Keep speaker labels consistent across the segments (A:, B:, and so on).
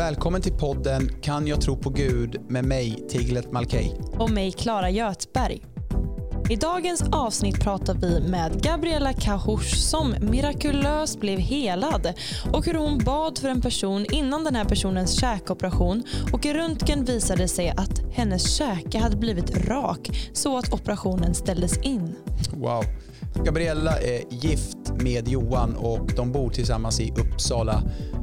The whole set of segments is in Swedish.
A: Välkommen till podden Kan jag tro på Gud med mig, Tiglet Malkej.
B: Och mig, Klara Göthberg. I dagens avsnitt pratar vi med Gabriella Kahush som mirakulöst blev helad och hur hon bad för en person innan den här personens käkoperation och i röntgen visade sig att hennes käke hade blivit rak så att operationen ställdes in.
A: Wow. Gabriella är gift med Johan och de bor tillsammans i Uppsala.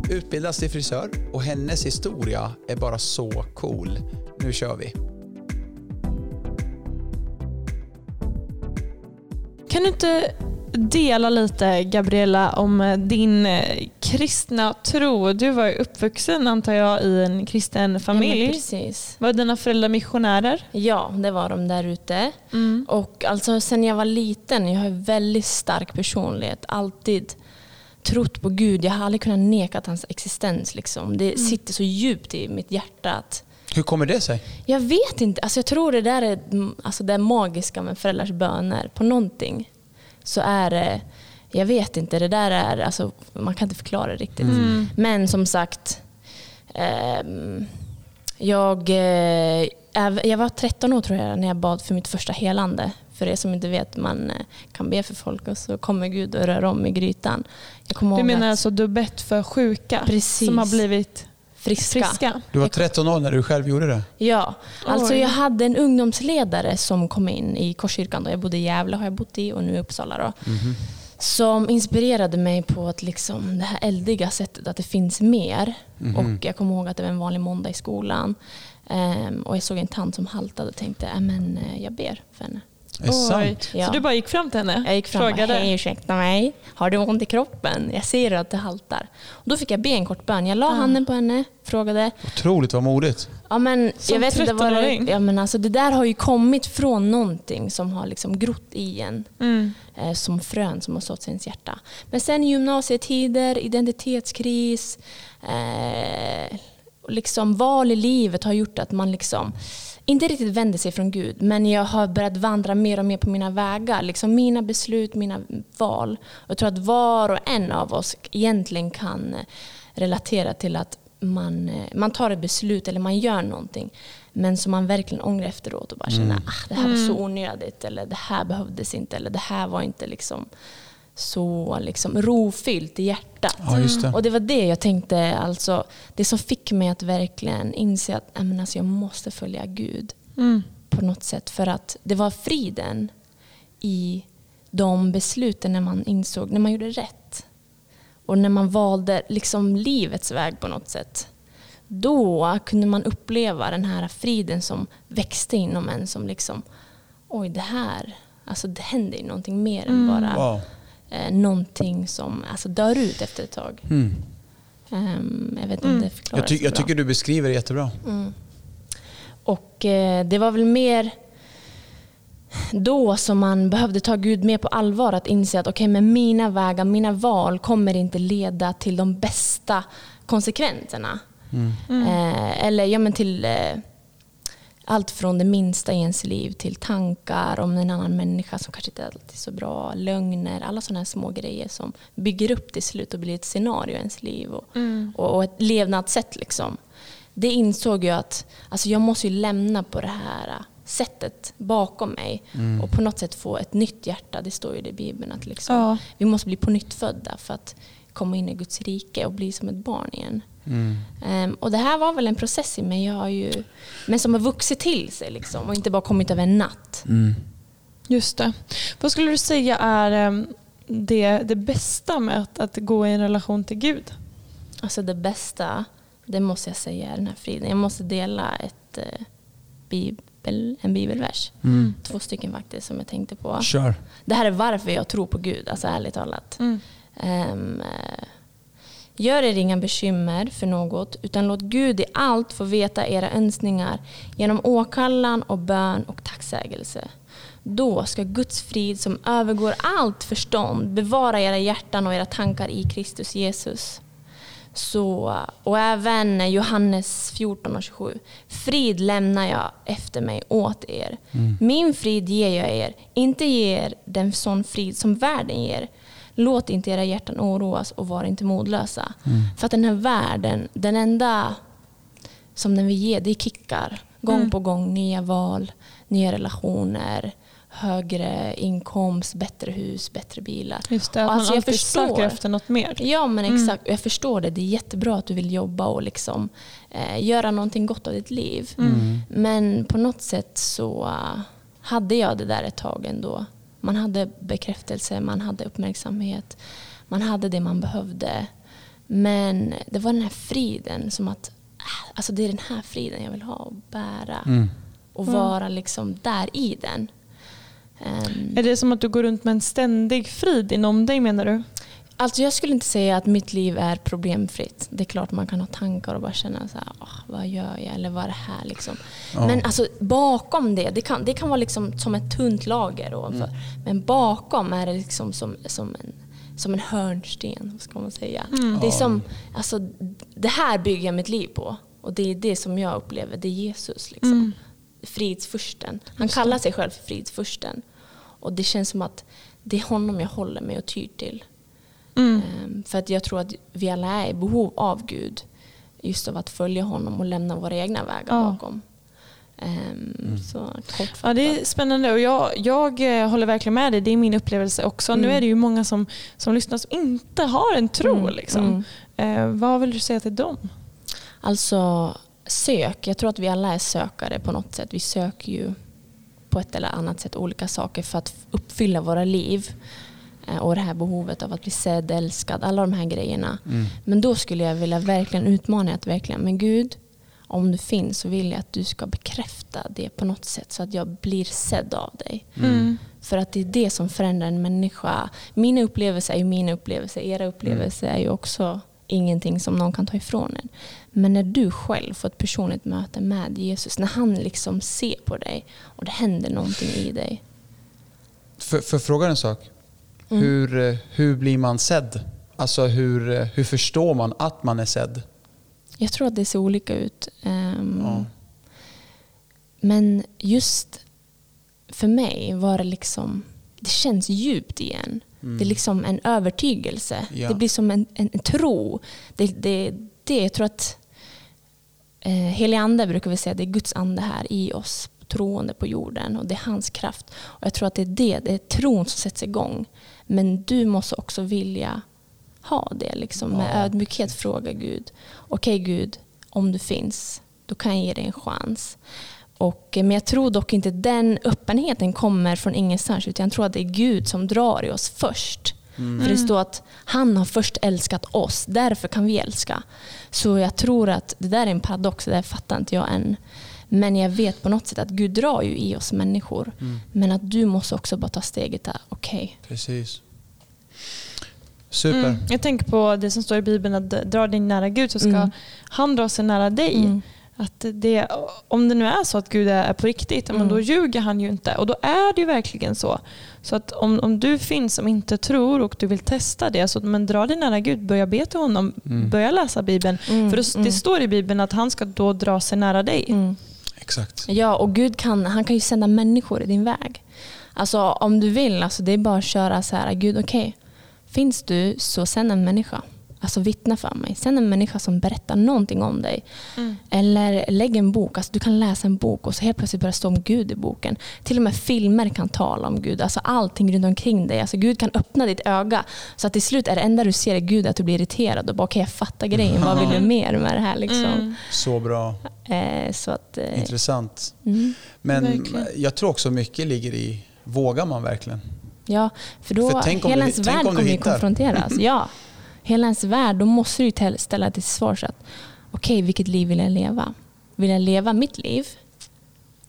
A: Utbildas till frisör och hennes historia är bara så cool. Nu kör vi.
B: Kan du inte dela lite, Gabriella, om din eh, kristna tro? Du var uppvuxen, antar jag, i en kristen familj.
C: Ja, precis.
B: Var dina föräldrar missionärer?
C: Ja, det var de där ute.
B: Mm.
C: Och alltså, sen jag var liten, jag har en väldigt stark personlighet. Alltid trott på Gud. Jag har aldrig kunnat neka hans existens. Liksom. Det sitter så djupt i mitt hjärta. Att
A: Hur kommer det sig?
C: jag vet inte. Alltså, jag tror det där är mm, alltså, det magiska med föräldrars böner. På någonting så är det... Jag vet inte. Det där är... Alltså, man kan inte förklara det riktigt.
B: Mm.
C: Men som sagt, ehm, jag, eh, jag var 13 år tror jag när jag bad för mitt första helande. För er som inte vet, man eh, kan be för folk och så kommer Gud och rör om i grytan.
B: Du
C: ihåg
B: menar
C: att
B: alltså du har bett för sjuka
C: Precis.
B: som har blivit
C: friska.
B: friska?
A: Du var 13 år när du själv gjorde det.
C: Ja, alltså
B: Oj.
C: jag hade en ungdomsledare som kom in i Korskyrkan. Då. Jag bodde i Gävle har jag bott i och nu i Uppsala. Då. Som inspirerade mig på att liksom, det här eldiga sättet, att det finns mer. Och jag kommer ihåg att det var en vanlig måndag i skolan. Ehm, och jag såg en tant som haltade och tänkte, "Äh, men eh, jag ber för henne.
A: Är det sant?
C: Ja.
B: Så du bara gick fram till henne?
C: Jag gick fram och
B: frågade?
C: hej ursäkta mig, har du ont i kroppen? Jag ser att det haltar. Och då fick jag be en kort bön. Jag la handen på henne, frågade.
A: Otroligt vad modigt.
C: Ja, men,
B: Som
C: jag vet inte vad det,
B: 13-åring?
C: ja, men alltså, det där har ju kommit från någonting som har liksom grott i en.
B: Mm.
C: Eh, som frön som har sått i ens hjärta. Men sen gymnasietider, identitetskris, eh, och liksom val i livet har gjort att man liksom inte riktigt vänder sig från Gud, men jag har börjat vandra mer och mer på mina vägar. Liksom mina beslut, mina val. Jag tror att var och en av oss egentligen kan eh, relatera till att man, eh, man tar ett beslut eller man gör någonting, men som man verkligen ångrar efteråt och bara känner ah, det här var så onödigt, eller det här behövdes inte, eller det här var inte liksom så liksom rofyllt i hjärtat.
A: Ja, just det.
C: Och det var det jag tänkte, alltså, det som fick mig att verkligen inse att men alltså, jag måste följa Gud
B: Mm.
C: på något sätt. För att det var friden i de besluten när man insåg, när man gjorde rätt. Och när man valde liksom livets väg på något sätt. Då kunde man uppleva den här friden som växte inom en. Som liksom, oj det här, alltså det händer ju någonting mer än bara
A: Wow.
C: Eh, någonting som alltså, dör ut efter ett tag.
A: Mm.
C: Ehm, jag vet inte om det förklarar
A: Jag, ty- jag tycker du beskriver det jättebra.
C: Mm. Och eh, det var väl mer då som man behövde ta Gud mer på allvar. Att inse att okay, men mina vägar, mina val kommer inte leda till de bästa konsekvenserna. Eh, eller ja, men till eh, allt från det minsta i ens liv till tankar om en annan människa som kanske inte alltid är så bra, lögner, alla sådana här små grejer som bygger upp till slut och blir ett scenario i ens liv och, och, och ett levnadssätt. Liksom. Det insåg jag att alltså jag måste ju lämna på det här sättet bakom mig och på något sätt få ett nytt hjärta. Det står ju det i Bibeln att liksom,
B: Ja.
C: vi måste bli på nytt födda för att komma in i Guds rike och bli som ett barn igen. Ehm, och det här var väl en process i mig, jag har ju, men som har vuxit till sig liksom, och inte bara kommit över en natt.
B: Just det. Vad skulle du säga är em, det, det bästa med att, att gå i en relation till Gud?
C: Alltså det bästa, det måste jag säga, är den här friden. Jag måste dela ett, eh, bibel, en bibelvers. Två stycken faktiskt som jag tänkte på.
A: Kör.
C: Det här är varför jag tror på Gud, alltså ärligt talat. Ehm, eh, gör er inga bekymmer för något, utan låt Gud i allt få veta era önskningar genom åkallan och bön och tacksägelse. Då ska Guds frid som övergår allt förstånd bevara era hjärtan och era tankar i Kristus Jesus. Så, och även Johannes 14 och 27. Frid lämnar jag efter mig åt er. Min frid ger jag er, inte ger den sån frid som världen ger. Låt inte era hjärtan oroas och var inte modlösa. För att den här världen, den enda som när vi ger, det är kickar. Gång
B: Mm.
C: på gång, nya val, nya relationer, högre inkomst, bättre hus, bättre bilar.
B: Just det, att
C: Alltså,
B: man
C: jag förstår.
B: söker efter något mer.
C: Ja men
B: Mm.
C: exakt, Och jag förstår det. Det är jättebra att du vill jobba och liksom, eh, göra någonting gott av ditt liv.
B: Mm.
C: Men på något sätt så eh, hade jag det där ett tag ändå. Man hade bekräftelse, man hade uppmärksamhet, man hade det man behövde. Men det var den här friden som att äh, alltså det är den här friden jag vill ha och bära.
A: Mm.
C: Och
B: Mm.
C: vara liksom där i den. Ehm,
B: Är det som att du går runt med en ständig frid inom dig menar du?
C: Alltså jag skulle inte säga att mitt liv är problemfritt. Det är klart man kan ha tankar och bara känna så här, "Åh, vad gör jag eller vad är det här liksom.
A: Ja.
C: Men alltså bakom det, det kan, det kan vara liksom som ett tunt lager ovanför. Men bakom är det liksom som, som, en, som en hörnsten, vad ska man säga.
B: Mm.
C: Det är som, alltså det här bygger jag mitt liv på. Och det är det som jag upplever, det är Jesus liksom.
B: Mm.
C: Fridsfursten. Han kallar sig själv för fridsfursten. Och det känns som att det är honom jag håller mig och tyr till.
B: Mm.
C: Ehm, För att jag tror att vi alla är i behov av Gud. Just av att följa honom och lämna våra egna vägar
B: Ja.
C: bakom. Ehm, Så kortfattat.
B: Ja, det är spännande och jag, jag eh, håller verkligen med dig. Det är min upplevelse också. Nu
C: Mm.
B: är det ju många som, som lyssnar som inte har en tro.
C: Mm,
B: Liksom.
C: mm.
B: Eh, vad vill du säga till dem?
C: Alltså sök. Jag tror att vi alla är sökare på något sätt. Vi söker ju på ett eller annat sätt olika saker för att uppfylla våra liv. Eh, Och det här behovet av att bli sedd, älskad, alla de här grejerna.
A: Mm.
C: Men då skulle jag vilja verkligen utmana att verkligen, men Gud, om du finns så vill jag att du ska bekräfta det på något sätt så att jag blir sedd av dig.
B: Mm.
C: För att det är det som förändrar en människa. Mina upplevelser är ju mina upplevelser, era upplevelser är ju också ingenting som någon kan ta ifrån en. Men när du själv får ett personligt möte med Jesus, när han liksom ser på dig och det händer någonting i dig.
A: För, för fråga en sak.
C: Mm.
A: Hur, eh, hur blir man sedd? Alltså hur, eh, hur förstår man att man är sedd?
C: Jag tror att det ser olika ut. Ehm,
A: Ja.
C: Men just för mig var det liksom, det känns djupt igen. Det är liksom en övertygelse.
A: Mm. Ja.
C: Det blir som en, en, en tro. Det, det, det, jag tror att eh, helig ande brukar vi säga, det är Guds ande här i oss, troende på jorden och det är hans kraft. Och jag tror att det är det, det är tron som sätts igång. Men du måste också vilja ha det liksom, med
A: Ja,
C: ödmjukhet fråga Gud. Okej Gud, om du finns, då kan jag ge dig en chans. Och, eh, men jag tror dock inte den öppenheten kommer från ingenstans utan jag tror att det är Gud som drar i oss först. För det står att han har först älskat oss, därför kan vi älska. Så jag tror att det där är en paradox, det där fattar inte jag än. Men jag vet på något sätt att Gud drar ju i oss människor. Men att du måste också bara ta steget där, okej.
A: Precis. Super.
B: Mm. Jag tänker på det som står i Bibeln att dra dig nära Gud så ska
C: Mm.
B: han dra sig nära dig.
C: Mm.
B: Att det, om det nu är så att Gud är på riktigt, men
C: Mm.
B: då ljuger han ju inte. Och då är det ju verkligen så. Så att om, om du finns som inte tror och du vill testa det, så, men dra dig nära Gud, börja be till honom,
A: Mm.
B: börja läsa Bibeln.
C: Mm,
B: För det,
C: mm.
B: det står i Bibeln att han ska då dra sig nära dig.
A: Exakt.
C: Ja, och Gud kan, han kan ju sända människor i din väg. Alltså om du vill, alltså, det är bara att köra så här, Gud okej, finns du så sänd en människa. Alltså vittna för mig. Sänd en människa som berättar någonting om dig.
B: Mm.
C: Eller lägg en bok. Alltså, du kan läsa en bok och så helt plötsligt börjar det stå om Gud i boken. Till och med filmer kan tala om Gud. Alltså allting runt omkring dig. Alltså, Gud kan öppna ditt öga. Så att till slut är det enda du ser är Gud att du blir irriterad och bara okej jag fattar grejen. Vad vill du mer med det här liksom?
B: Mm.
A: Så bra.
C: Eh, så att, eh,
A: Intressant.
C: mm.
A: Men
B: Verkligen.
A: jag tror också mycket ligger i, vågar man verkligen?
C: Ja, för då
A: För tänk om
C: hela ens värld kommer ju konfronteras. Ja, hela ens värld, då måste du ju ställa till svars att okej, vilket liv vill jag leva? Vill jag leva mitt liv?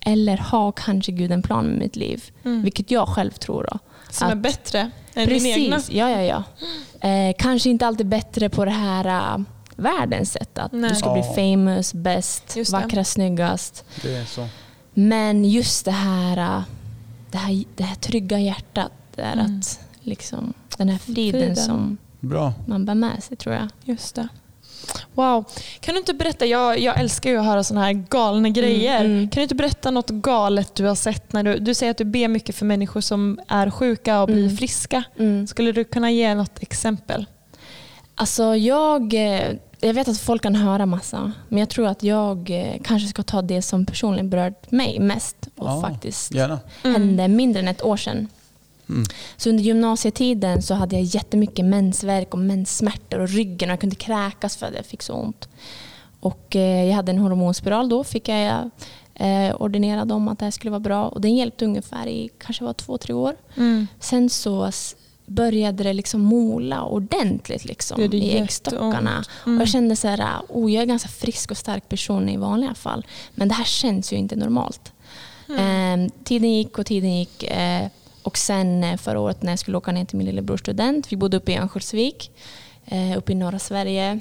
C: Eller har kanske Gud en plan med mitt liv?
B: Mm.
C: Vilket jag själv tror då.
B: Som är
C: Att-
B: bättre än din egna.
C: Precis, ja ja ja. Eh, kanske inte alltid bättre på det här uh, världens sätt. Att
B: Nej.
C: du ska bli famous, bäst, vackrast, snyggast.
A: Det är så.
C: Men just det här, uh, det här, det här trygga hjärtat. Det är
B: Mm.
C: att liksom, den här friden,
B: Friden.
C: som
A: Bra.
C: man bär med sig tror jag.
B: Just det. Wow. Kan du inte berätta, jag, jag älskar ju att höra sådana här galna grejer.
C: mm.
B: Kan du inte berätta något galet du har sett? när Du, du säger att du ber mycket för människor som är sjuka och blir
C: Mm.
B: friska.
C: Mm.
B: Skulle du kunna ge något exempel?
C: Alltså jag, eh, jag vet att folk kan höra massa, men jag tror att jag eh, kanske ska ta det som personligen berört mig mest och
A: Ja,
C: faktiskt
A: Gärna.
C: hände mindre än ett år sedan.
A: Mm.
C: Så under gymnasietiden så hade jag jättemycket mensvärk och menssmärtor och ryggen och jag kunde kräkas för att jag fick så ont. Och eh, jag hade en hormonspiral då, fick jag eh, ordinerad om att det här skulle vara bra och den hjälpte ungefär i kanske var två, tre år.
B: Mm.
C: Sen så började det liksom mola ordentligt liksom,
B: Det gjorde
C: i äggstockarna.
B: Mm.
C: Och jag kände så här, oh, jag är en ganska frisk och stark person i vanliga fall. Men det här känns ju inte normalt.
B: Mm.
C: Eh, tiden gick och tiden gick. Eh, och sen eh, förra året när jag skulle åka ner till min lillebrors student, vi bodde uppe i Örnsköldsvik, eh, uppe i norra Sverige.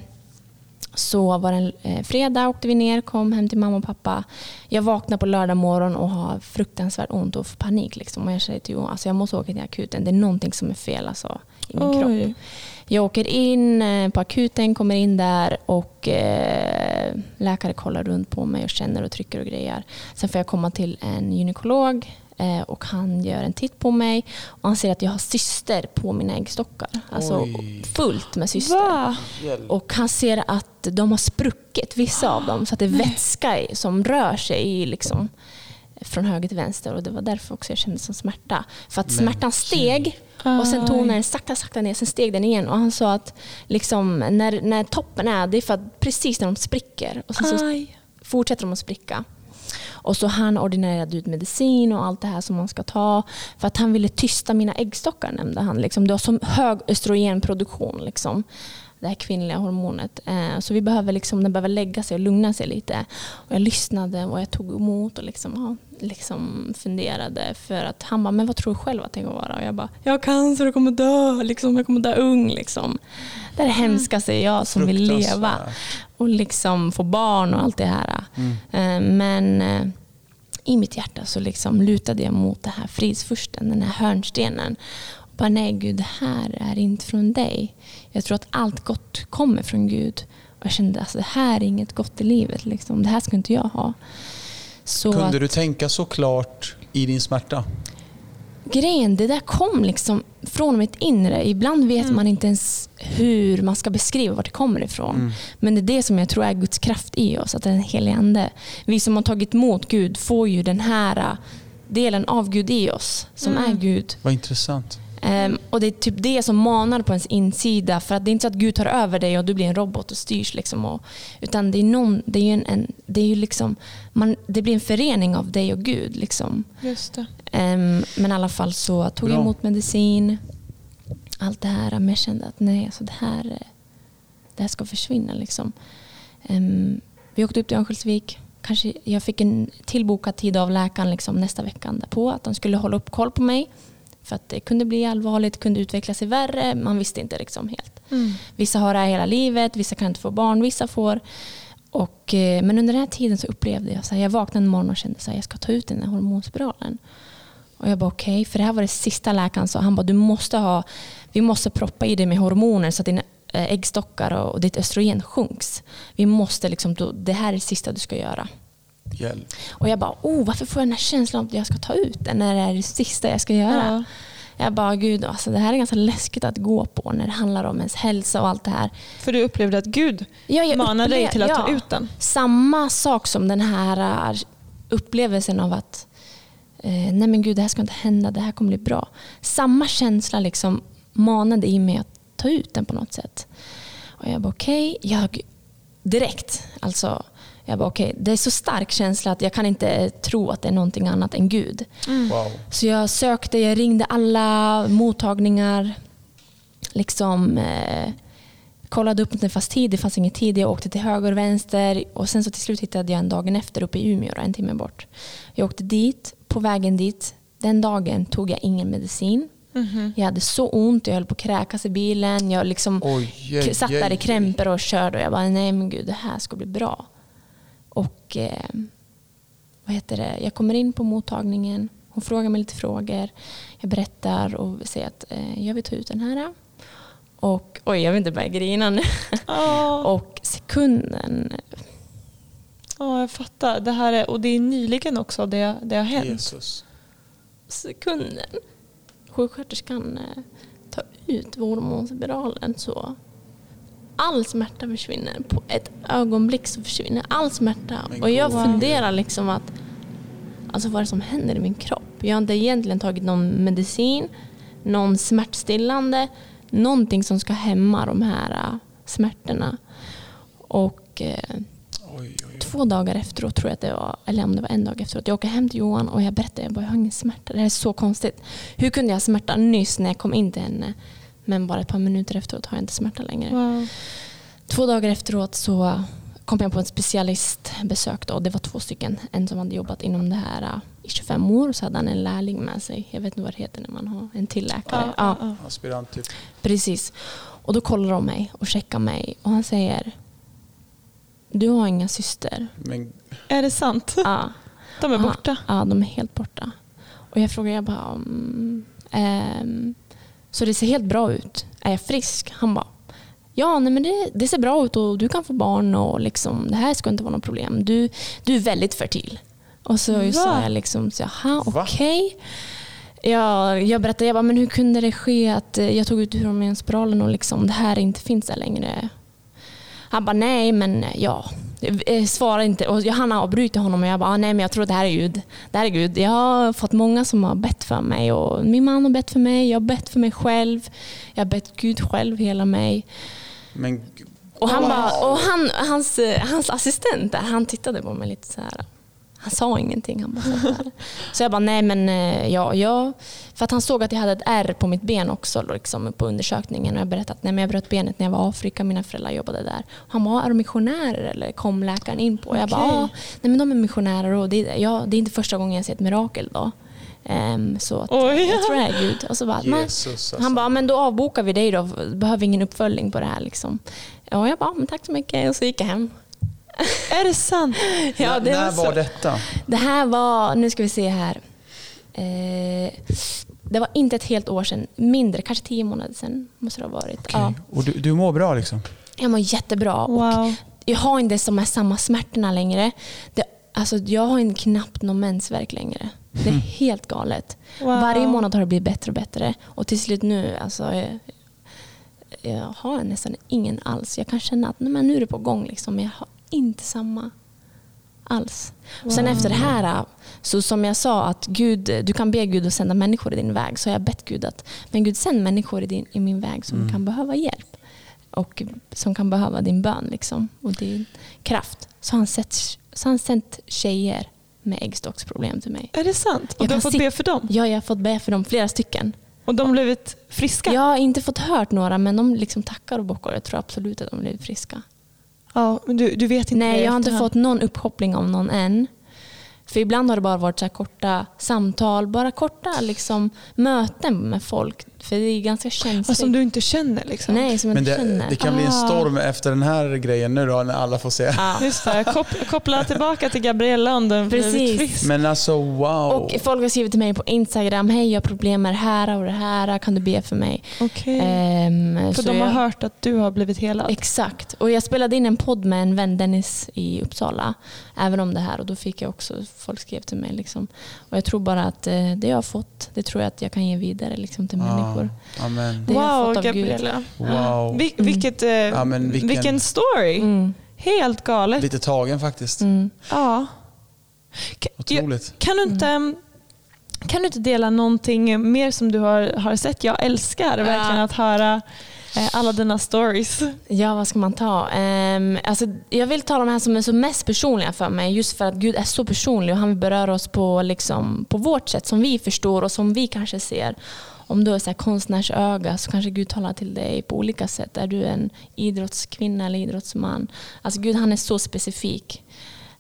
C: Så var det en eh, fredag, åkte vi ner, kom hem till mamma och pappa. Jag vaknar på lördag morgon och har fruktansvärt ont och får panik. Liksom. Och jag säger till Johan, alltså jag måste åka till akuten. Det är någonting som är fel alltså, i min kropp.
B: Oj.
C: Jag åker in på akuten, kommer in där och eh, läkare kollar runt på mig och känner och trycker och grejer. Sen får jag komma till en gynekolog och han gör en titt på mig och han ser att jag har cyster på mina äggstockar. Alltså
A: Oj.
C: fullt med cyster.
B: Va?
C: Och han ser att de har spruckit, vissa av dem, så att det är vätska i, som rör sig i, liksom, från höger till vänster. Och Det var därför också jag kände som smärta. För att
A: Men
C: smärtan steg och sen tonade den sakta, sakta ner, sen steg den igen. Och han sa att liksom, när, när toppen är, det är för att precis när de spricker och sen så
B: Aj.
C: fortsätter de att spricka. Och så han ordinerade ut medicin och allt det här som man ska ta. För att han ville tysta mina äggstockar nämnde han. Liksom. Det har så hög östrogenproduktion. Liksom. Det här kvinnliga hormonet. Eh, så vi behöver liksom, den behöver lägga sig och lugna sig lite. Och jag lyssnade och jag tog emot och liksom, ja, liksom funderade. För att han bara, men vad tror du själv att det kommer vara? Och jag bara, jag har cancer och kommer dö. Liksom, jag kommer dö ung. Liksom. Det är det hemskaste jag som vill leva och liksom få barn och allt det här. Eh, Men eh, i mitt hjärta så liksom lutade jag mot det här fridsfursten, den här hörnstenen. Bara, nej Gud, det här är inte från dig. Jag tror att allt gott kommer från Gud. Och jag kände att alltså, det här är inget gott i livet. Liksom. Det här ska inte jag ha. Så
A: Kunde
C: att,
A: du tänka så klart i din smärta?
C: grejen, det där kom liksom från mitt inre. Ibland vet man inte ens hur man ska beskriva var det kommer ifrån. Men det är det som jag tror är Guds kraft i oss, att den helige Ande. Vi som har tagit emot Gud får ju den här äh, delen av Gud i oss, som är Gud.
A: Vad intressant.
C: Ehm, och Det är typ det som manar på ens insida. För att Det är inte så att Gud tar över dig och du blir en robot och styrs. Liksom och, utan det är, någon, det är ju en, en, det är ju liksom, man, det blir en förening av dig och Gud. Liksom.
B: Just det.
C: Ehm, men i alla fall så tog jag emot medicin. Allt det här. Men jag kände att nej, alltså det, här, det här ska försvinna. Liksom. Ehm, vi åkte upp till Örnsköldsvik. Kanske jag fick en tillbokad tid av läkaren liksom, nästa vecka på att de skulle hålla upp koll på mig. För att det kunde bli allvarligt, kunde utveckla sig värre. Man visste inte liksom helt.
B: Mm.
C: Vissa har det här hela livet, vissa kan inte få barn, vissa får. Och, eh, men under den här tiden så upplevde jag, så här, jag vaknade en morgon och kände att jag ska ta ut den här hormonspiralen. Och jag bara okej, för det här var det sista läkaren sa. Han bara du måste ha, vi måste proppa i dig med hormoner så att dina eh, äggstockar och, ditt östrogen sjunks. Vi måste liksom, det här är det sista du ska göra.
A: Hjälp.
C: Och jag bara, oh, varför får jag den här känslan av att jag ska ta ut den när det är det sista jag ska göra?
B: Ja.
C: Jag bara, gud, alltså, det här är ganska läskigt att gå på när det handlar om ens hälsa och allt det här.
B: För du upplevde att Gud
C: Ja,
B: manade dig till att ta
C: ja.
B: ut den.
C: Samma sak som den här äh, upplevelsen av att eh, nej men gud, det här ska inte hända, det här kommer bli bra. Samma känsla liksom manade i mig att ta ut den på något sätt. Och jag bara okej, jag direkt, alltså jag bara okej, det är så stark känsla att jag kan inte tro att det är någonting annat än Gud.
A: Wow.
C: Så jag sökte, jag ringde alla mottagningar. Liksom eh, kollade upp om det fanns tid. Det fanns ingen tid. Jag åkte till höger och vänster. Och sen så till slut hittade jag en dagen efter uppe i Umeå, då, en timme bort. Jag åkte dit. På vägen dit, den dagen tog jag ingen medicin.
B: Mhm.
C: Jag hade så ont, jag höll på att kräkas i bilen. Jag liksom
A: oj,
C: k- satt där i krämpor och körde och jag bara, nej men gud, det här ska bli bra. Och eh, vad heter det? jag kommer in på mottagningen, hon frågar mig lite frågor. Jag berättar och säger att eh, jag vill ta ut den här. Och oj, jag vill inte börja grina nu.
B: Ja,
C: Och sekunden,
B: ja, jag fattar. Det här är, och det är nyligen också det, det har hänt.
A: Jesus.
C: sekunden sjuksköterskan eh, tar ut hormonspiralen så all smärta försvinner. På ett ögonblick så försvinner all smärta. Och jag funderar liksom att alltså vad är det som händer i min kropp? Jag har inte egentligen tagit någon medicin, någon smärtstillande, någonting som ska hämma de här äh, smärtorna. Och eh,
A: Oj, oj, oj.
C: två dagar efteråt tror jag att det var, eller om det var en dag efteråt. Jag åker hem till Johan och jag berättar, jag bara, jag har ingen smärta. Det här är så konstigt. Hur kunde jag smärta nyss när jag kom in till henne? Men bara ett par minuter efteråt har jag inte smärta längre.
B: Wow.
C: Två dagar efteråt så kom jag på en specialistbesök. Då. Det var två stycken. En som hade jobbat inom det här äh, i 25 år och så hade han en lärling med sig. Jag vet inte vad det heter när man har en till läkare.
B: Ja, ja.
A: Aspirant typ.
C: Precis. Och då kollar de mig och checkar mig och han säger Du har inga syster.
A: Men
B: Är det sant?
C: Ja.
B: De är borta.
C: Ja, de är helt borta. Och jag frågar jag bara mm, ehm, Så det ser helt bra ut. Är jag frisk? Han bara Ja, nej, men det, det ser bra ut och du kan få barn och liksom, det här ska inte vara något problem. Du, du är väldigt fertil. Och så
B: Va?
C: sa jag liksom, jaha okej. Jag, jag berättade, jag bara, men hur kunde det ske att eh, jag tog ut ur spiralen och liksom, det här inte finns där längre? Han bara, nej men ja. Eh, Svara inte. Och han avbryter honom och jag bara, ah, nej men jag tror att det här är Gud. Det här är Gud. Jag har fått många som har bett för mig. Och min man har bett för mig, jag har bett för mig själv. Jag har bett Gud själv hela mig.
A: Men
C: Och, han bara, och han, hans, eh, hans assistent där, han tittade på mig lite så här. Han sa ingenting. Han bara satt där. Så jag bara, nej men eh, ja, ja. För att han såg att jag hade ett ärr på mitt ben också liksom, på undersökningen. Och jag berättade att nej, men jag bröt benet när jag var i Afrika. Mina föräldrar jobbade där. Han bara, är de missionärer eller kom läkaren in på? Och jag bara,
B: Okej.
C: ja, nej men de är missionärer och det, är- ja, det är inte första gången jag ser ett mirakel då. Ehm, så att,
B: Oj.
C: jag tror det är Gud. Och så bara.
A: Jesus alltså.
C: Han bara, men då avbokar vi dig då. Behöver ingen uppföljning på det här. Liksom. Och jag bara, men tack så mycket. Och så gick jag hem.
B: Är det sant?
C: Ja, det
A: när
C: var
A: var detta?
C: Det här var, nu ska vi se här. Eh, det var inte ett helt år sedan, mindre, kanske tio månader sedan måste det ha varit. Ja,
A: Och du, du mår bra liksom?
C: jag mår jättebra. Och
B: Wow.
C: jag har inte de här samma smärtorna längre. Det, alltså, jag har inte knappt någon mensvärk längre. Det är helt galet.
B: Wow.
C: Varje månad har det blivit bättre och bättre. Och till slut nu, alltså, jag, jag har nästan ingen alls. Jag kan känna att nej, men nu är det på gång, liksom, jag har inte samma alls. Och sen
B: Wow.
C: efter det här, så som jag sa, att Gud, du kan be Gud att sända människor i din väg. Så har jag bett Gud att men Gud sänd människor i, din, i min väg som
A: Mm.
C: kan behöva hjälp. Och som kan behöva din bön liksom, och din kraft. Så har han, sett, så har han sänt tjejer med äggstocksproblem till mig.
B: Är det sant? Och
C: Jag
B: du har fått
C: se-
B: be för dem?
C: Ja, jag har fått be för dem, flera stycken.
B: Och de har blivit friska?
C: Jag har inte fått hört några, men de liksom tackar och bockar. Jag tror absolut att de blev friska.
B: Ja, men du, du vet inte
C: Nej, jag har inte fått någon uppkoppling av någon än. För ibland har det bara varit så korta samtal, bara korta liksom, möten med folk. För det är ganska känsligt.
B: Ja, Som du inte känner liksom?
C: Nej, som jag
A: Men
C: inte
A: det,
C: känner.
A: det kan bli en
B: Ah.
A: storm efter den här grejen nu då när alla får se.
C: Ja.
B: Just det, kop koppla tillbaka till Gabriella om den
C: Precis.
A: Men alltså wow.
C: Och folk har skrivit till mig på Instagram, hej jag har problem med det här och det här, kan du be för mig?
B: Okej.
C: Ehm,
B: För
C: så
B: de har
C: jag-
B: hört att du har blivit helad?
C: Exakt. Och jag spelade in en podd med en vän, Dennis, i Uppsala. Även om det här. Och då fick jag också, folk skrev till mig. Liksom. Och jag tror bara att eh, det jag har fått, det tror jag att jag kan ge vidare liksom, till människor.
A: Ah, amen.
B: Wow. Gabriella.
A: Wow.
B: Vil vilket, eh,
A: Ja, men vilken-
B: vilken... story.
C: Mm.
B: Helt galet.
A: Lite tagen faktiskt.
C: Mm.
B: Ja. Ka- jag-
A: Otroligt.
B: Kan du inte, kan du inte dela någonting mer som du har, har sett? Jag älskar verkligen att höra eh, alla dina stories.
C: Ja, vad ska man ta? Ehm, alltså, jag vill ta de här som är så mest personliga för mig. Just för att Gud är så personlig och han vill beröra oss på, liksom, på vårt sätt som vi förstår och som vi kanske ser. Om du har så här konstnärsöga så kanske Gud talar till dig på olika sätt. Är du en idrottskvinna eller idrottsman? Alltså Gud han är så specifik.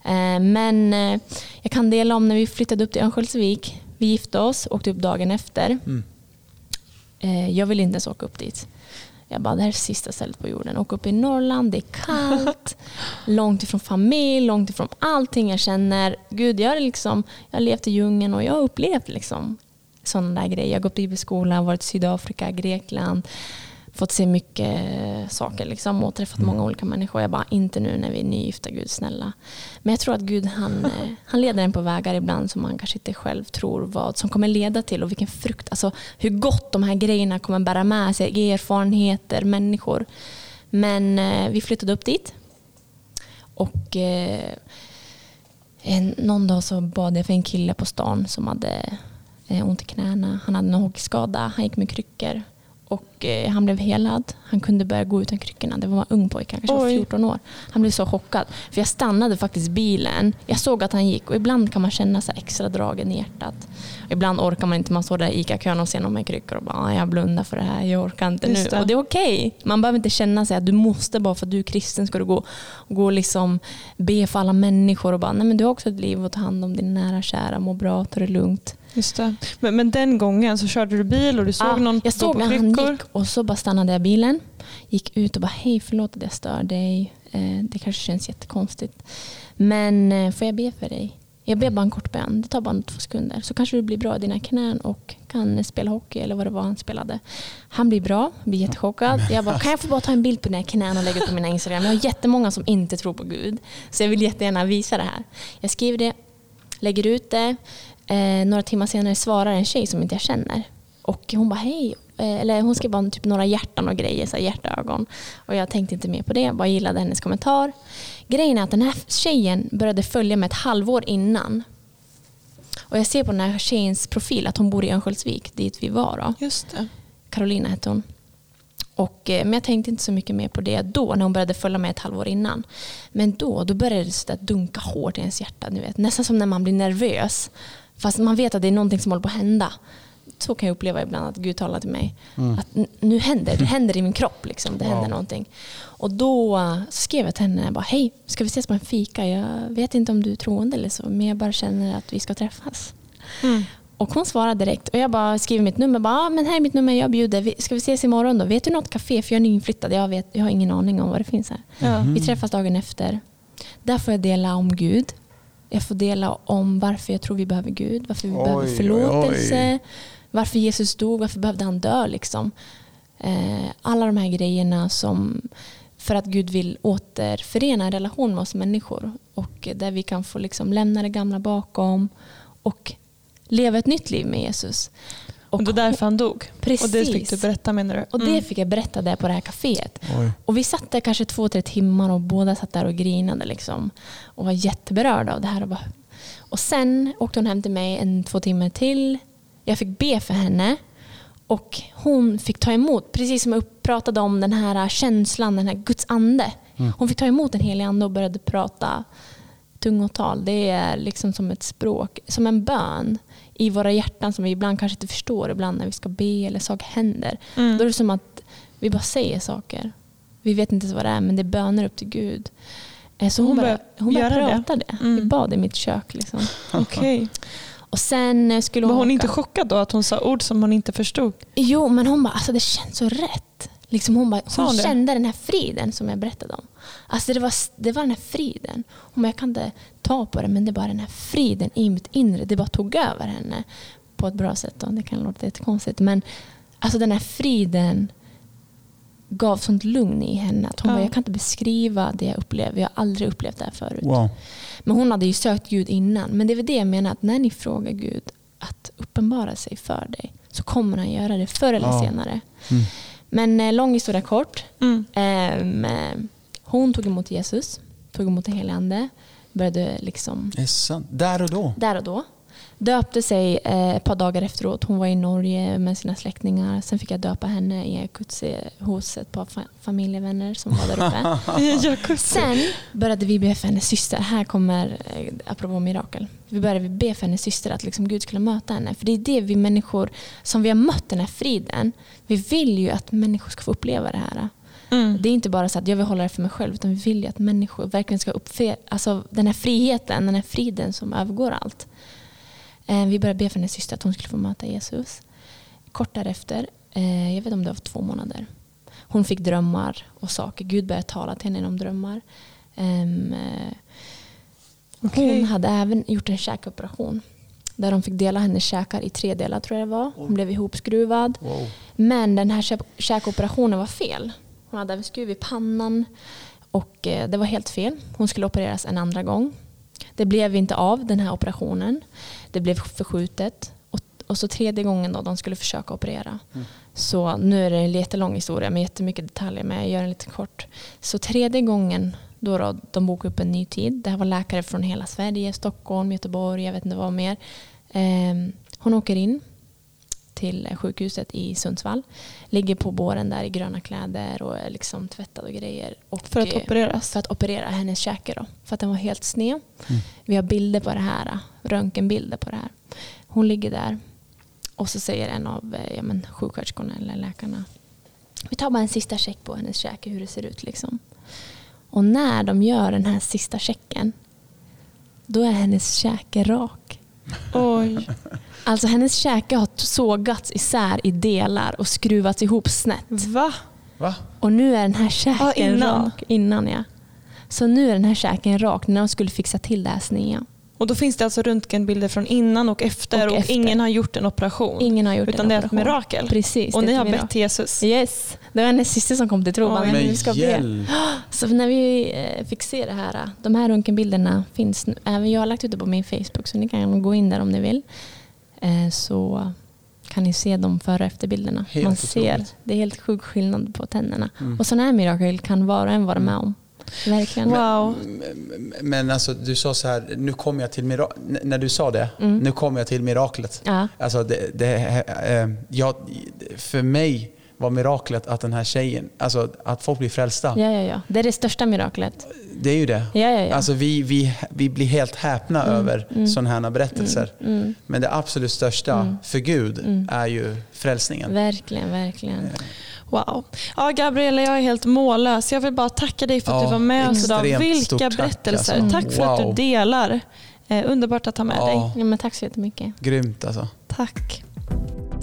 C: Ehm, men eh, jag kan dela om när vi flyttade upp till Örnsköldsvik. Vi gifte oss, åkte upp dagen efter.
A: Mm.
C: Eh, jag vill inte ens åka upp dit. Jag bara, det här är sista stället på jorden. Åka upp i Norrland, det är kallt, långt ifrån familj, långt ifrån allting jag känner. Gud, jag har, liksom, jag levt i djungeln och jag har upplevt liksom, sådana där grejer. Jag har gått bibelskola, varit i Sydafrika, Grekland, fått se mycket saker liksom, och träffat många olika människor. Jag bara, inte nu när vi är nygifta, Gud snälla. Men jag tror att Gud han, eh, han leder en på vägar ibland som man kanske inte själv tror vad som kommer leda till och vilken frukt, alltså hur gott de här grejerna kommer bära med sig, erfarenheter, människor. Men eh, vi flyttade upp dit. Och eh, en, någon dag så bad jag för en kille på stan som hade ont i knäna. Han hade en hockeyskada, han gick med kryckor. Och eh, han blev helad. Han kunde börja gå utan kryckorna. Det var en ung pojke, han kanske var
B: Oj.
C: 14 år. Han blev så chockad. För jag stannade faktiskt bilen. Jag såg att han gick och ibland kan man känna så extra dragen i hjärtat. Och ibland orkar man inte. Man står där i ICA-kön och ser någon med kryckor och bara "Ah, jag blundar för det här, jag orkar inte
B: Just
C: nu.
B: det.
C: Och det är okej. Man behöver inte känna sig att du måste bara för att du är kristen ska du gå gå och liksom be för alla människor och bara nej men du har också ett liv att ta hand om din nära kära, må bra, ta det lugnt.
B: Just det. Men, men den gången så körde du bil och du såg
C: Ja,
B: någon
C: jag såg när han gick och så bara stannade jag bilen. Gick ut och bara hej förlåt att jag stör dig. Eh, det kanske känns jättekonstigt. Men eh, får jag be för dig? Jag ber bara en kort bön. Det tar bara två sekunder. Så kanske du blir bra i dina knän och kan spela hockey eller vad det var han spelade. Han blir bra, blir jättechockad. Jag bara, kan jag få bara ta en bild på dina knän och lägga ut på mina Instagram? Jag har jättemånga som inte tror på Gud. Så jag vill jättegärna visa det här. Jag skriver det, lägger ut det. Eh, några timmar senare svarar en tjej som inte jag känner. Och hon bara hej. Eh, eller hon skrev bara typ några hjärtan och grejer, så här hjärtögon. Och jag tänkte inte mer på det, bara gillade hennes kommentar. Grejen är att den här tjejen började följa mig ett halvår innan. Och jag ser på den här tjejens profil att hon bor i Örnsköldsvik, dit vi var. Då.
B: Just det.
C: Carolina hette hon. Och, eh, men jag tänkte inte så mycket mer på det då när hon började följa mig ett halvår innan. Men då, då började det så dunka hårt i ens hjärta. Ni vet. Nästan som när man blir nervös. Fast man vet att det är någonting som håller på att hända. Så kan jag uppleva ibland att Gud talar till mig. Att n- nu händer det händer i min kropp. Liksom. Det händer någonting. Och då skrev jag till henne, jag bara, hej, ska vi ses på en fika? Jag vet inte om du är troende eller så, men jag bara känner att vi ska träffas.
B: Mm.
C: Och hon svarade direkt och jag bara skriver mitt nummer. Bara, ah, men här är mitt nummer, jag bjuder. Ska vi ses imorgon då? Vet du något café? För jag är nyinflyttad. Jag, vet, jag har ingen aning om vad det finns här.
B: Ja.
C: Vi träffas dagen efter. Där får jag dela om Gud. Jag får dela om varför jag tror vi behöver Gud. Varför vi
A: Oj,
C: behöver
A: oj,
C: förlåtelse. Varför Jesus dog. Varför behövde han dö? Liksom. Eh, alla de här grejerna som för att Gud vill återförena en relation med oss människor. Och där vi kan få liksom lämna det gamla bakom och leva ett nytt liv med Jesus.
B: Och det var därför han dog.
C: Precis.
B: Och det fick du berätta menar du?
C: Och det
B: Mm.
C: fick jag berätta där på det här kaféet.
A: Oj.
C: Och vi satt där kanske två, tre timmar och båda satt där och grinade liksom. Och var jätteberörda av det här. Och, bara... och sen åkte hon hem till mig en två timmar till. Jag fick be för henne. Och hon fick ta emot, precis som jag pratade om den här känslan, den här Guds ande. Hon fick ta emot den heliga ande och började prata tungotal. Det är liksom som ett språk, som en bön i våra hjärtan som vi ibland kanske inte förstår ibland när vi ska be eller saker händer.
B: Mm.
C: Då är det som att vi bara säger saker. Vi vet inte vad det är men det är böner upp till Gud. Eh, Så hon,
B: Hon började
C: hon bara
B: göra det?
C: pratade.
B: Mm.
C: Vi bad i mitt kök. Liksom.
B: Okej.
C: Och sen eh, skulle
B: Var
C: hon
B: hon
C: åka.
B: inte chockad då att hon sa ord som hon inte förstod?
C: Jo, men hon bara, alltså det känns så rätt. Liksom hon bara, hon
B: det?
C: kände den här friden som jag berättade om. Alltså det var, det var den här friden. Hon bara, jag kan inte ta på det, men det är bara den här friden i mitt inre. Det bara tog över henne på ett bra sätt. Då. Det kan låta jättekonstigt. Men alltså den här friden gav sånt lugn i henne. Att hon
B: Ja.
C: bara, jag kan inte beskriva det jag upplever. Jag har aldrig upplevt det här förut.
A: Wow.
C: Men hon hade ju sökt Gud innan. Men det är väl det jag menar, att när ni frågar Gud att uppenbara sig för dig så kommer han göra det förr eller
A: Ja.
C: senare.
A: Mm.
C: Men eh, lång historia kort.
B: Mm.
C: Ehm, eh, hon tog emot Jesus, tog emot den helige ande, började liksom
A: Det är sant. Där och då.
C: där och då. Döpte sig eh, ett par dagar efteråt. Hon var i Norge med sina släktingar. Sen fick jag döpa henne i Ekutsi hos ett par fa- familjevänner som var där uppe.
B: Jacuzzi.
C: Sen började vi be för hennes syster. Här kommer, eh, apropå mirakel. Vi började be för hennes syster att liksom Gud skulle möta henne. För det är det vi människor, som vi har mött den här friden. Vi vill ju att människor ska få uppleva det här.
B: Mm.
C: Det är inte bara så att jag vill hålla det för mig själv. Utan vi vill ju att människor verkligen ska uppfe- alltså den här friheten, den här friden som övergår allt. Eh, Vi började be för hennes syster att hon skulle få möta Jesus. Kort därefter, eh, jag vet inte om det var två månader. Hon fick drömmar och saker. Gud började tala till henne om drömmar. Ehm, eh,
B: Okej.
C: Hon hade även gjort en käkoperation. Där de fick dela hennes käkar i tre delar tror jag det var. Hon blev ihopskruvad.
A: Wow.
C: Men den här kä- käkoperationen var fel. Hon hade även skruv i pannan och det var helt fel. Hon skulle opereras en andra gång. Det blev inte av den här operationen. Det blev förskjutet. Och, och så tredje gången då de skulle försöka operera Så nu är det en jättelång historia med jättemycket detaljer men jag gör den lite kort. Så tredje gången då, då de bokade upp en ny tid. Det här var läkare från hela Sverige, Stockholm, Göteborg, jag vet inte vad mer. Eh, hon åker in till sjukhuset i Sundsvall. Ligger på båren där i gröna kläder och är liksom tvättad och grejer. Och
B: För att opereras?
C: För att operera hennes käke då. För att den var helt sned.
A: Mm.
C: Vi har bilder på det här. Röntgenbilder på det här. Hon ligger där. Och så säger en av eh, ja, men, sjuksköterskorna eller läkarna. Vi tar bara en sista check på hennes käke hur det ser ut. Liksom. Och när de gör den här sista checken. Då är hennes käke rak.
B: Oj.
C: Alltså hennes käke har sågats isär i delar och skruvats ihop snett.
B: Va?
A: Va?
C: Och nu är den här käken
B: Ja, innan.
C: rak. Innan ja. Så nu är den här käken rak när de skulle fixa till det här snea.
B: Och då finns det alltså röntgenbilder från innan och efter
C: Och
B: och,
C: efter.
B: ingen har gjort en operation.
C: Ingen har gjort
B: utan
C: en
B: det är ett mirakel.
C: Precis.
B: och ni har
C: ett
B: bett
C: mirakel.
B: Jesus.
C: Yes, det var hennes syster som kom till tro. Bara, Men ska be. Så när vi eh, fick se det här, de här röntgenbilderna finns nu. Även jag har lagt ut det på min Facebook så ni kan gå in där om ni vill. Eh, Så kan ni se de före och efterbilderna.
A: Helt
C: Man
A: otroligt.
C: ser, det är helt sjuk skillnad på tänderna.
A: Mm.
C: Och sådana här mirakel kan var och en vara med om. Verkligen.
B: Wow.
A: Men alltså du sa så här, nu kommer jag till mira- n- när du sa det,
C: Mm.
A: nu kommer jag till miraklet.
C: Ja.
A: Alltså det, det, eh, jag, för mig var miraklet att den här tjejen, alltså att folk blir frälsta.
C: ja, ja, ja. Det är det största miraklet.
A: Det är ju det.
C: Ja, ja, ja.
A: Alltså vi, vi, vi blir helt häpna över
C: mm.
A: sådana här berättelser.
C: Mm.
A: Men det absolut största
C: Mm.
A: för Gud
C: Mm.
A: är ju frälsningen.
C: Verkligen, verkligen.
B: Wow. Ja, Gabriella, jag är helt mållös. Jag vill bara tacka dig för att
A: Ja,
B: du var med oss idag. Vilka
A: stort tack,
B: berättelser.
A: alltså.
B: Tack för att
A: Wow.
B: du delar. Eh, underbart att ha med
A: Ja.
B: dig.
C: Ja, men tack så jättemycket.
A: Grymt alltså.
B: Tack.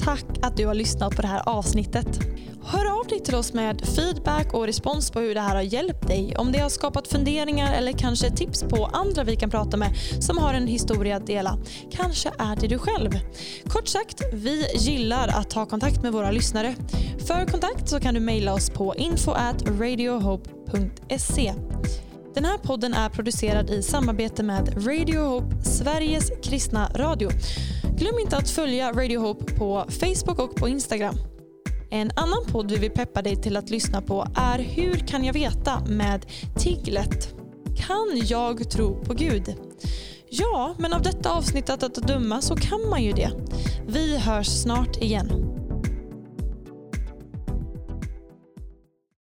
B: Tack att du har lyssnat på det här avsnittet. Hör av dig till oss med feedback och respons på hur det här har hjälpt dig. Om det har skapat funderingar eller kanske tips på andra vi kan prata med som har en historia att dela. Kanske är det du själv. Kort sagt, vi gillar att ha kontakt med våra lyssnare. För kontakt så kan du mejla oss på info at radiohope.se. Den här podden är producerad i samarbete med Radio Hope, Sveriges kristna radio. Glöm inte att följa Radio Hope på Facebook och på Instagram. En annan podd vi vill peppa dig till att lyssna på är Hur kan jag veta med Tiglet. Kan jag tro på Gud? Ja, men av detta avsnittet att döma så kan man ju det. Vi hörs snart igen.